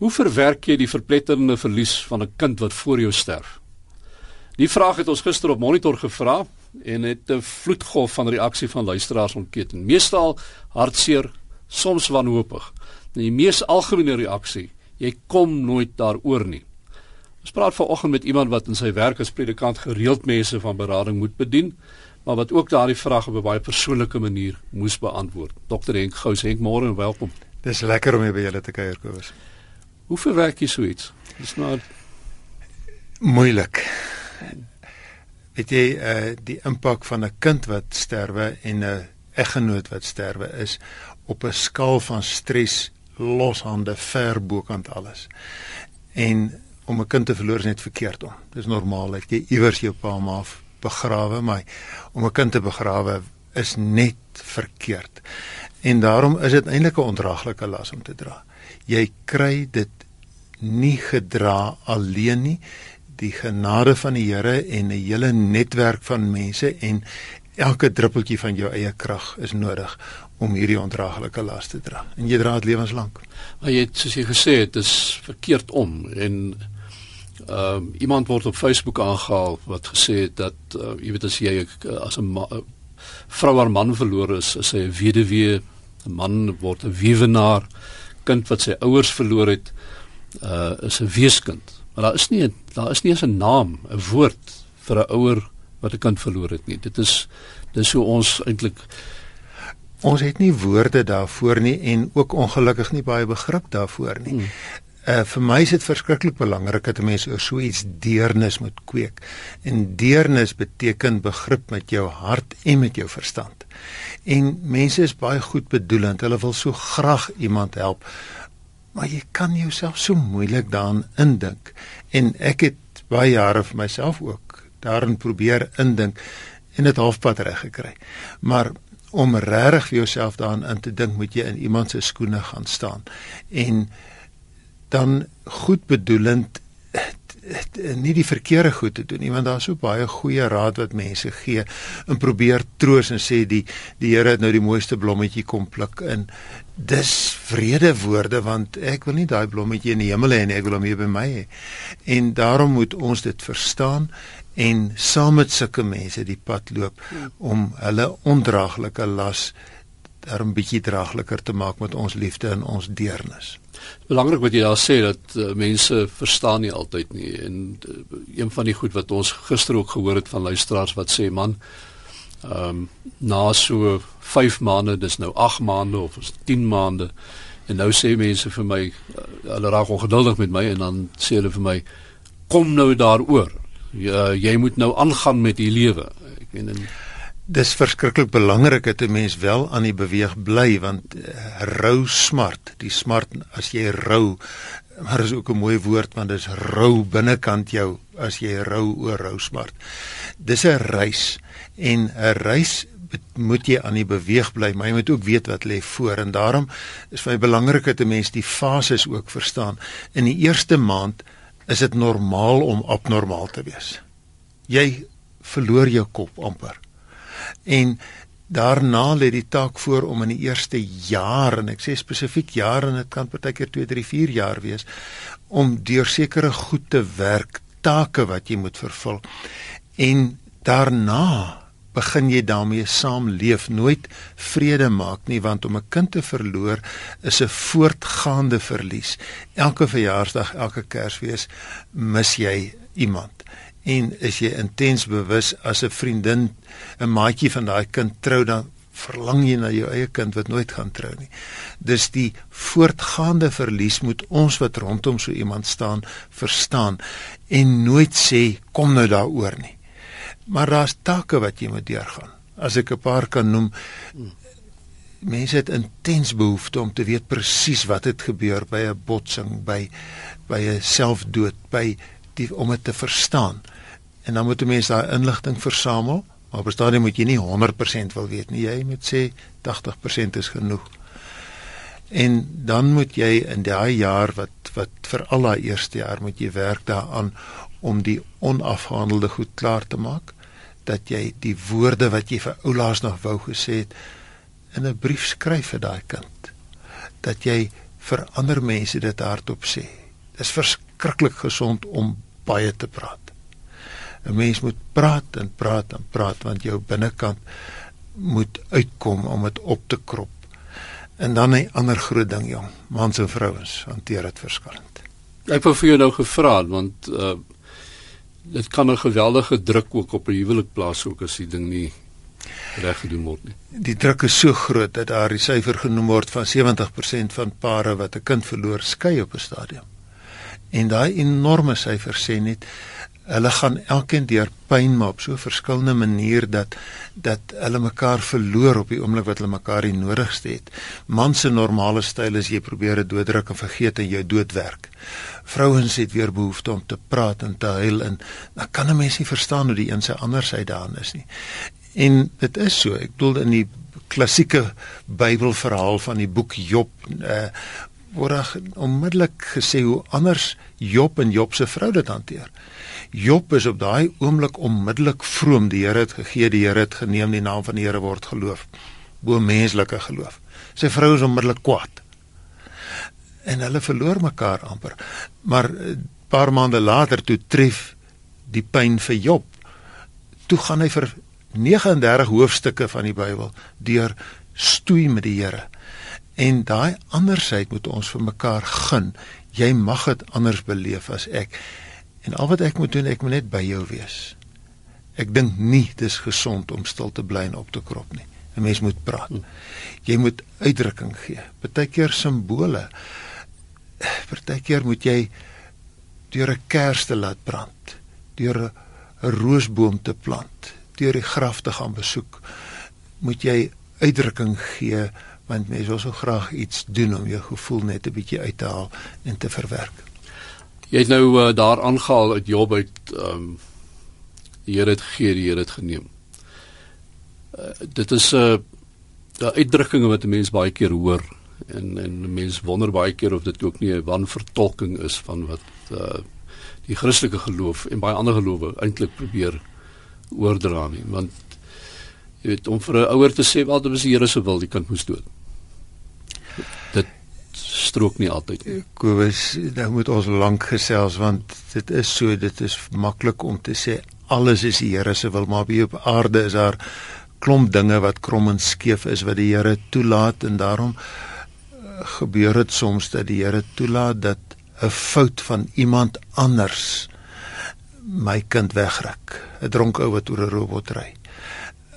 Hoe verwerk jy die verpletterende verlies van 'n kind wat voor jou sterf? Die vraag het ons gister op monitor gevra en het 'n vloedgolf van reaksie van luisteraars ontketen. Meestal hartseer, soms wanhoopig. En die mees algemene reaksie, jy kom nooit daaroor nie. Ons praat vanoggend met iemand wat in sy werk as predikant gereeld mense van berading moet bedien, maar wat ook daardie vraag op 'n baie persoonlike manier moes beantwoord. Dr. Henk Gous, Henk, môre en welkom. Dis lekker om by julle te kuier, Kobus. Hoe verwerk jy so iets? Dis maar moeilik. Weet jy, uh die impak van 'n kind wat sterwe en 'n eggenoot wat sterwe is op 'n skaal van stres loshande ver bokant alles. En om 'n kind te verloor is net verkeerd om. Dis normaal dat jy iewers jou pa ma begrawe, maar om 'n kind te begrawe is net verkeerd. En daarom is dit eintlik 'n ondraaglike las om te dra. Jy kry dit nie gedra alleen nie. Die genade van die Here en 'n hele netwerk van mense en elke druppeltjie van jou eie krag is nodig om hierdie ondraaglike las te dra. En jy dra dit lewenslank. Maar jy het soos jy gesê het, is verkeerd om en ehm um, iemand word op Facebook aangehaal wat gesê het dat uh, jy weet as jy as 'n vrou haar man verloor is, is sy 'n weduwee, 'n man word 'n weewenaar, kind wat sy ouers verloor het, uh is 'n weeskind. Maar daar is nie daar is nie eens 'n naam, 'n woord vir 'n ouer wat 'n kind verloor het nie. Dit is dis hoe ons eintlik ons het nie woorde daarvoor nie en ook ongelukkig nie baie begrip daarvoor nie. Hmm. Uh vir my is dit verskriklik belangrik dat 'n mens oor so iets deernis moet kweek. En deernis beteken begrip met jou hart en met jou verstand. En mense is baie goed bedoelend. Hulle wil so graag iemand help. Maar jy kan jouself so moeilik daarin indink. En ek het baie jare vir myself ook daarin probeer indink en dit halfpad reg gekry. Maar om regtig vir jouself daarin in te dink, moet jy in iemand se skoene gaan staan. En dan goed bedoelend nie die verkeerde goed te doen nie want daar's so baie goeie raad wat mense gee. En probeer troos en sê die die Here het nou die mooiste blommetjie kom pluk in. Dis vrede woorde want ek wil nie daai blommetjie in die hemel hê nie ek wil hom hier by my hê. En daarom moet ons dit verstaan en saam met sulke mense die pad loop om hulle ondraaglike las daarom bietjie draagliker te maak met ons liefde en ons deernis. Belangrik wat jy daar sê dat uh, mense verstaan nie altyd nie. En uh, een van die goed wat ons gister ook gehoor het van luisteraars wat sê man ehm um, na so 5 maande dis nou 8 maande of 10 maande en nou sê mense vir my uh, hulle raak ongeduldig met my en dan sê hulle vir my kom nou daaroor. Jy, jy moet nou aangaan met die lewe ek meen en dis verskriklik belangrik dat 'n mens wel aan die beweeg bly want uh, rou smart, die smart as jy rou, maar is ook 'n mooi woord want dis rou binnekant jou as jy rou oor rou smart. Dis 'n reis en 'n reis moet jy aan die beweeg bly, maar jy moet ook weet wat lê voor en daarom is vir my belangrik dat 'n mens die fases ook verstaan. In die eerste maand is dit normaal om abnormaal te wees. Jy verloor jou kop amper en daarna lê die taak voor om in die eerste jaar en ek sê spesifiek jaar en dit kan partykeer 2 3 4 jaar wees om deur sekere goed te werk take wat jy moet vervul. En daarna begin jy daarmee saamleef. Nooit vrede maak nie want om 'n kind te verloor is 'n voortgaande verlies. Elke verjaarsdag elke kersfees mis jy iemand en is jy intens bewus as 'n vriendin 'n maatjie van daai kind trou dan verlang jy na jou eie kind wat nooit gaan trou nie. Dis die voortgaande verlies moet ons wat rondom so iemand staan verstaan en nooit sê kom nou daaroor nie. Maar daar's take wat jy moet deurgaan. As ek 'n paar kan noem mense het intens behoefte om te weet presies wat het gebeur by 'n botsing, by by 'n selfdood, by die om dit te verstaan. En dan moet 'n mens daai inligting versamel, maar op 'n stadium moet jy nie 100% wil weet nie. Jy moet sê 80% is genoeg. En dan moet jy in daai jaar wat wat vir al daai eerste jaar moet jy werk daaraan om die onafgehandelde goed klaar te maak dat jy die woorde wat jy vir oulaas nog wou gesê het in 'n brief skryf vir daai kind dat jy vir ander mense dit hardop sê. Dis verskriklik gesond om baie te praat. 'n Mens moet praat en praat en praat want jou binnekant moet uitkom om dit op te krop. En dan 'n ander groot ding, jong, mans en vrouens hanteer dit verskillend. Ek wou vir jou nou gevra want uh dit kan 'n geweldige druk ook op 'n huwelik plaas ook as die ding nie reg gedoen word nie. Die druk is so groot dat daar die syfer genoem word van 70% van pare wat 'n kind verloor skei op 'n stadium. En daai enorme syfer sê net hulle gaan elkeen deur pyn maar op so verskillende manier dat dat hulle mekaar verloor op die oomblik wat hulle mekaar die nodigste het. Man se normale styl is jy probeer dit dooddruk en vergeet en jou doodwerk. Vrouens het weer behoefte om te praat en te huil en dan kan 'n mens nie verstaan hoe die een se ander sy daan is nie. En dit is so. Ek bedoel in die klassieke Bybelverhaal van die boek Job uh, word onmiddellik gesê hoe anders Job en Job se vrou dit hanteer. Job is op daai oomblik onmiddellik vroom. Die Here het gegee, die Here het geneem, die naam van die Here word geloof. Bo menslike geloof. Sy vrou is onmiddellik kwaad. En hulle verloor mekaar amper. Maar 'n eh, paar maande later toe tref die pyn vir Job. Toe gaan hy vir 39 hoofstukke van die Bybel deur stoei met die Here. En daai andersheid moet ons vir mekaar gun. Jy mag dit anders beleef as ek. En al wat ek moet doen, ek moet net by jou wees. Ek dink nie dis gesond om stil te bly en op te krop nie. 'n Mens moet praat. Jy moet uitdrukking gee. Partykeer simbole. Partykeer moet jy deur 'n kers te laat brand, deur 'n roosboom te plant, deur die graf te gaan besoek. Moet jy uitdrukking gee want mense wil so graag iets doen om jou gevoel net 'n bietjie uit te haal en te verwerk. Jy het nou uh, daar aangehaal uit Job uit ehm um, die Here het gegee, die Here het geneem. Uh, dit is 'n uh, 'n uitdrukking wat 'n mens baie keer hoor en en mense wonder baie keer of dit ook nie 'n wanvertolking is van wat uh, die Christelike geloof en baie ander gelowe eintlik probeer oordra nie, want jy weet om vir 'n ouer te sê wat is die Here se wil, die kind moes dood. Dit strook nie altyd nie. Kobus, nou moet ons lank gesels want dit is so dit is maklik om te sê alles is die Here se wil, maar op aarde is daar klomp dinge wat krom en skeef is wat die Here toelaat en daarom uh, gebeur dit soms dat die Here toelaat dat 'n fout van iemand anders my kind wegruk. 'n Dronk ou wat oor 'n robot ry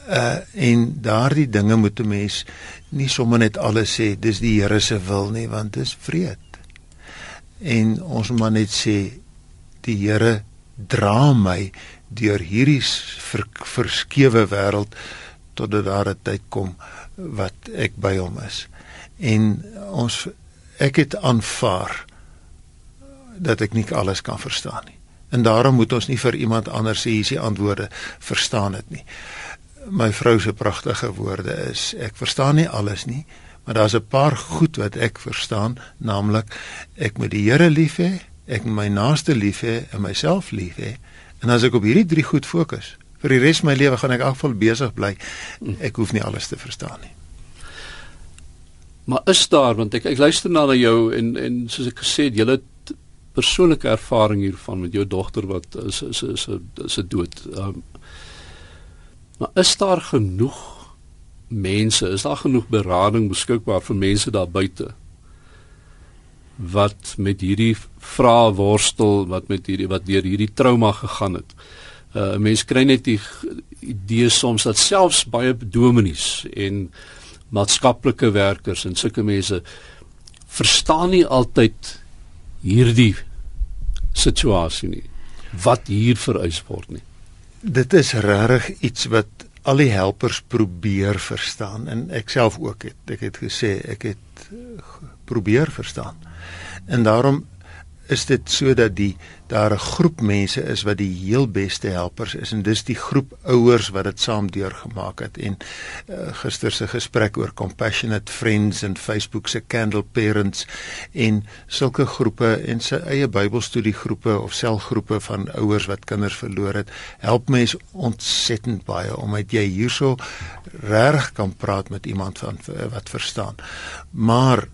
uh en daardie dinge moet 'n mens nie sommer net alles sê dis die Here se wil nie want dis vreed. En ons moet net sê die Here dra my deur hierdie ver, verskewe wêreld totdat daar 'n tyd kom wat ek by hom is. En ons ek het aanvaar dat ek nie alles kan verstaan nie. En daarom moet ons nie vir iemand anders sê hier is die antwoorde verstaan dit nie my vrou se pragtige woorde is ek verstaan nie alles nie maar daar's 'n paar goed wat ek verstaan naamlik ek moet die Here lief hê ek my naaste lief hê en myself lief hê. En as ek op hierdie drie goed fokus vir die res van my lewe gaan ek afval besig bly. Ek hoef nie alles te verstaan nie. Maar is daar want ek ek luister na jou en en soos ek gesê het julle persoonlike ervaring hiervan met jou dogter wat is is is 'n is 'n dood. Um, Maar is daar genoeg mense, is daar genoeg berading beskikbaar vir mense daar buite wat met hierdie vrae worstel, wat met hierdie wat deur hierdie trauma gegaan het? Uh mense kry net die idee soms dat selfs baie dominees en maatskaplike werkers en sulke mense verstaan nie altyd hierdie situasie nie wat hier vereis word nie dit is regtig iets wat al die helpers probeer verstaan en ek self ook het. Ek het gesê ek het probeer verstaan. En daarom is dit sodat die daar 'n groep mense is wat die heel beste helpers is en dis die groep ouers wat dit saam deurgemaak het en uh, gister se gesprek oor compassionate friends en Facebook se candle parents en sulke groepe en sy eie Bybelstudiegroepe of selgroepe van ouers wat kinders verloor het help mense ontsettend baie omdat jy hierso reg kan praat met iemand van wat verstaan. Maar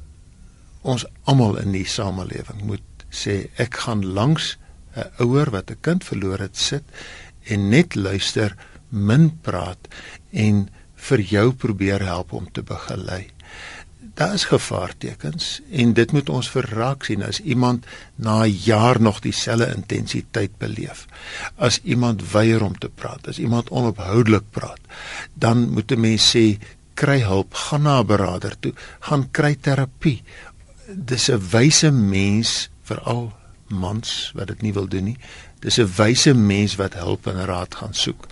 ons almal in die samelewing moet sê ek gaan langs 'n ouer wat 'n kind verloor het sit en net luister, min praat en vir jou probeer help om te begelei daar is gevaartekens en dit moet ons verraak sien as iemand na 'n jaar nog dieselfde intensiteit beleef. As iemand weier om te praat, as iemand onophoudelik praat, dan moet 'n mens sê kry hulp, gaan na 'n beraader toe, gaan kry terapie. Dis 'n wyse mens veral mans wat dit nie wil doen nie. Dis 'n wyse mens wat hulp en raad gaan soek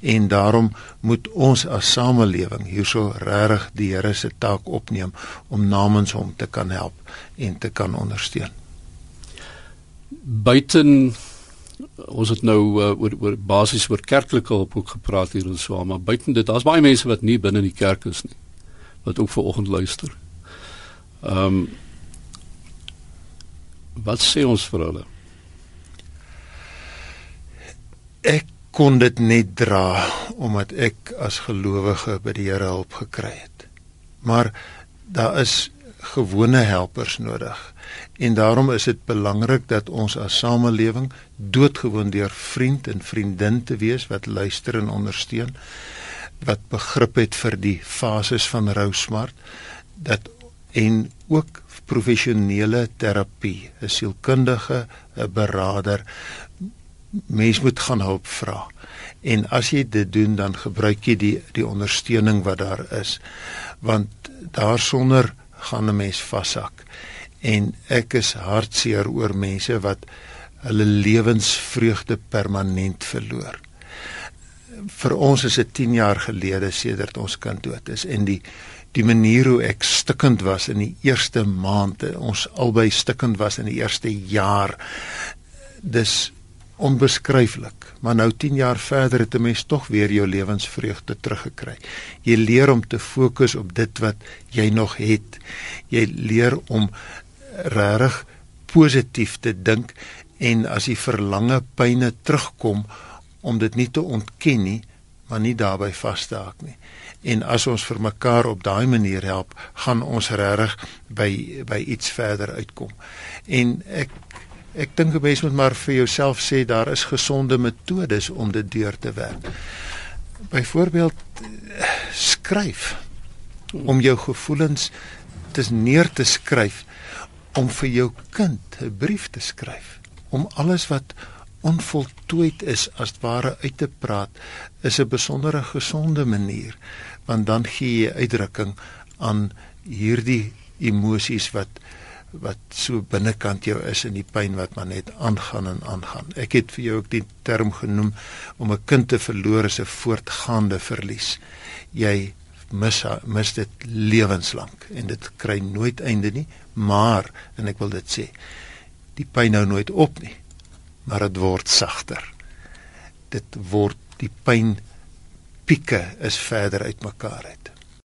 en daarom moet ons as samelewing hierso regtig die Here se taak opneem om namens hom te kan help en te kan ondersteun. Buiten ons het nou uh, oor oor basies oor kerklike hulp ook gepraat hier en so maar buiten dit daar's baie mense wat nie binne die kerk is nie wat ook ver oggend luister. Ehm um, wat sê ons vir hulle? Ek kon dit net dra omdat ek as gelowige by die Here hulp gekry het. Maar daar is gewone helpers nodig en daarom is dit belangrik dat ons as samelewing doodgewoon deur vriend en vriendin te wees wat luister en ondersteun wat begrip het vir die fases van rou smart dat en ook professionele terapie 'n sielkundige 'n beraader mens moet gaan hulp vra. En as jy dit doen dan gebruik jy die die ondersteuning wat daar is. Want daarsonder gaan 'n mens vashak. En ek is hartseer oor mense wat hulle lewensvreugde permanent verloor. Vir ons is dit 10 jaar gelede sedert ons kind dood is en die die manier hoe ek stikkend was in die eerste maande, ons albei stikkend was in die eerste jaar. Dis onbeskryflik. Maar nou 10 jaar verder het 'n mens tog weer jou lewensvreugde teruggekry. Jy leer om te fokus op dit wat jy nog het. Jy leer om regtig positief te dink en as die verlange pyne terugkom om dit nie te ontken nie, maar nie daarbey vas te haak nie. En as ons vir mekaar op daai manier help, gaan ons regtig by by iets verder uitkom. En ek Ek dink 'n mens moet maar vir jouself sê daar is gesonde metodes om dit deur te werk. Byvoorbeeld skryf om jou gevoelens te neer te skryf om vir jou kind 'n brief te skryf om alles wat onvoltooid is as ware uit te praat is 'n besondere gesonde manier want dan gee jy uitdrukking aan hierdie emosies wat wat so binnekant jou is in die pyn wat maar net aangaan en aangaan. Ek het vir jou ook die term genoem om 'n kind te verloor is 'n voortgaande verlies. Jy mis mis dit lewenslank en dit kry nooit einde nie, maar en ek wil dit sê, die pyn hou nooit op nie, maar dit word sagter. Dit word die pyn pieke is verder uitmekaar uit.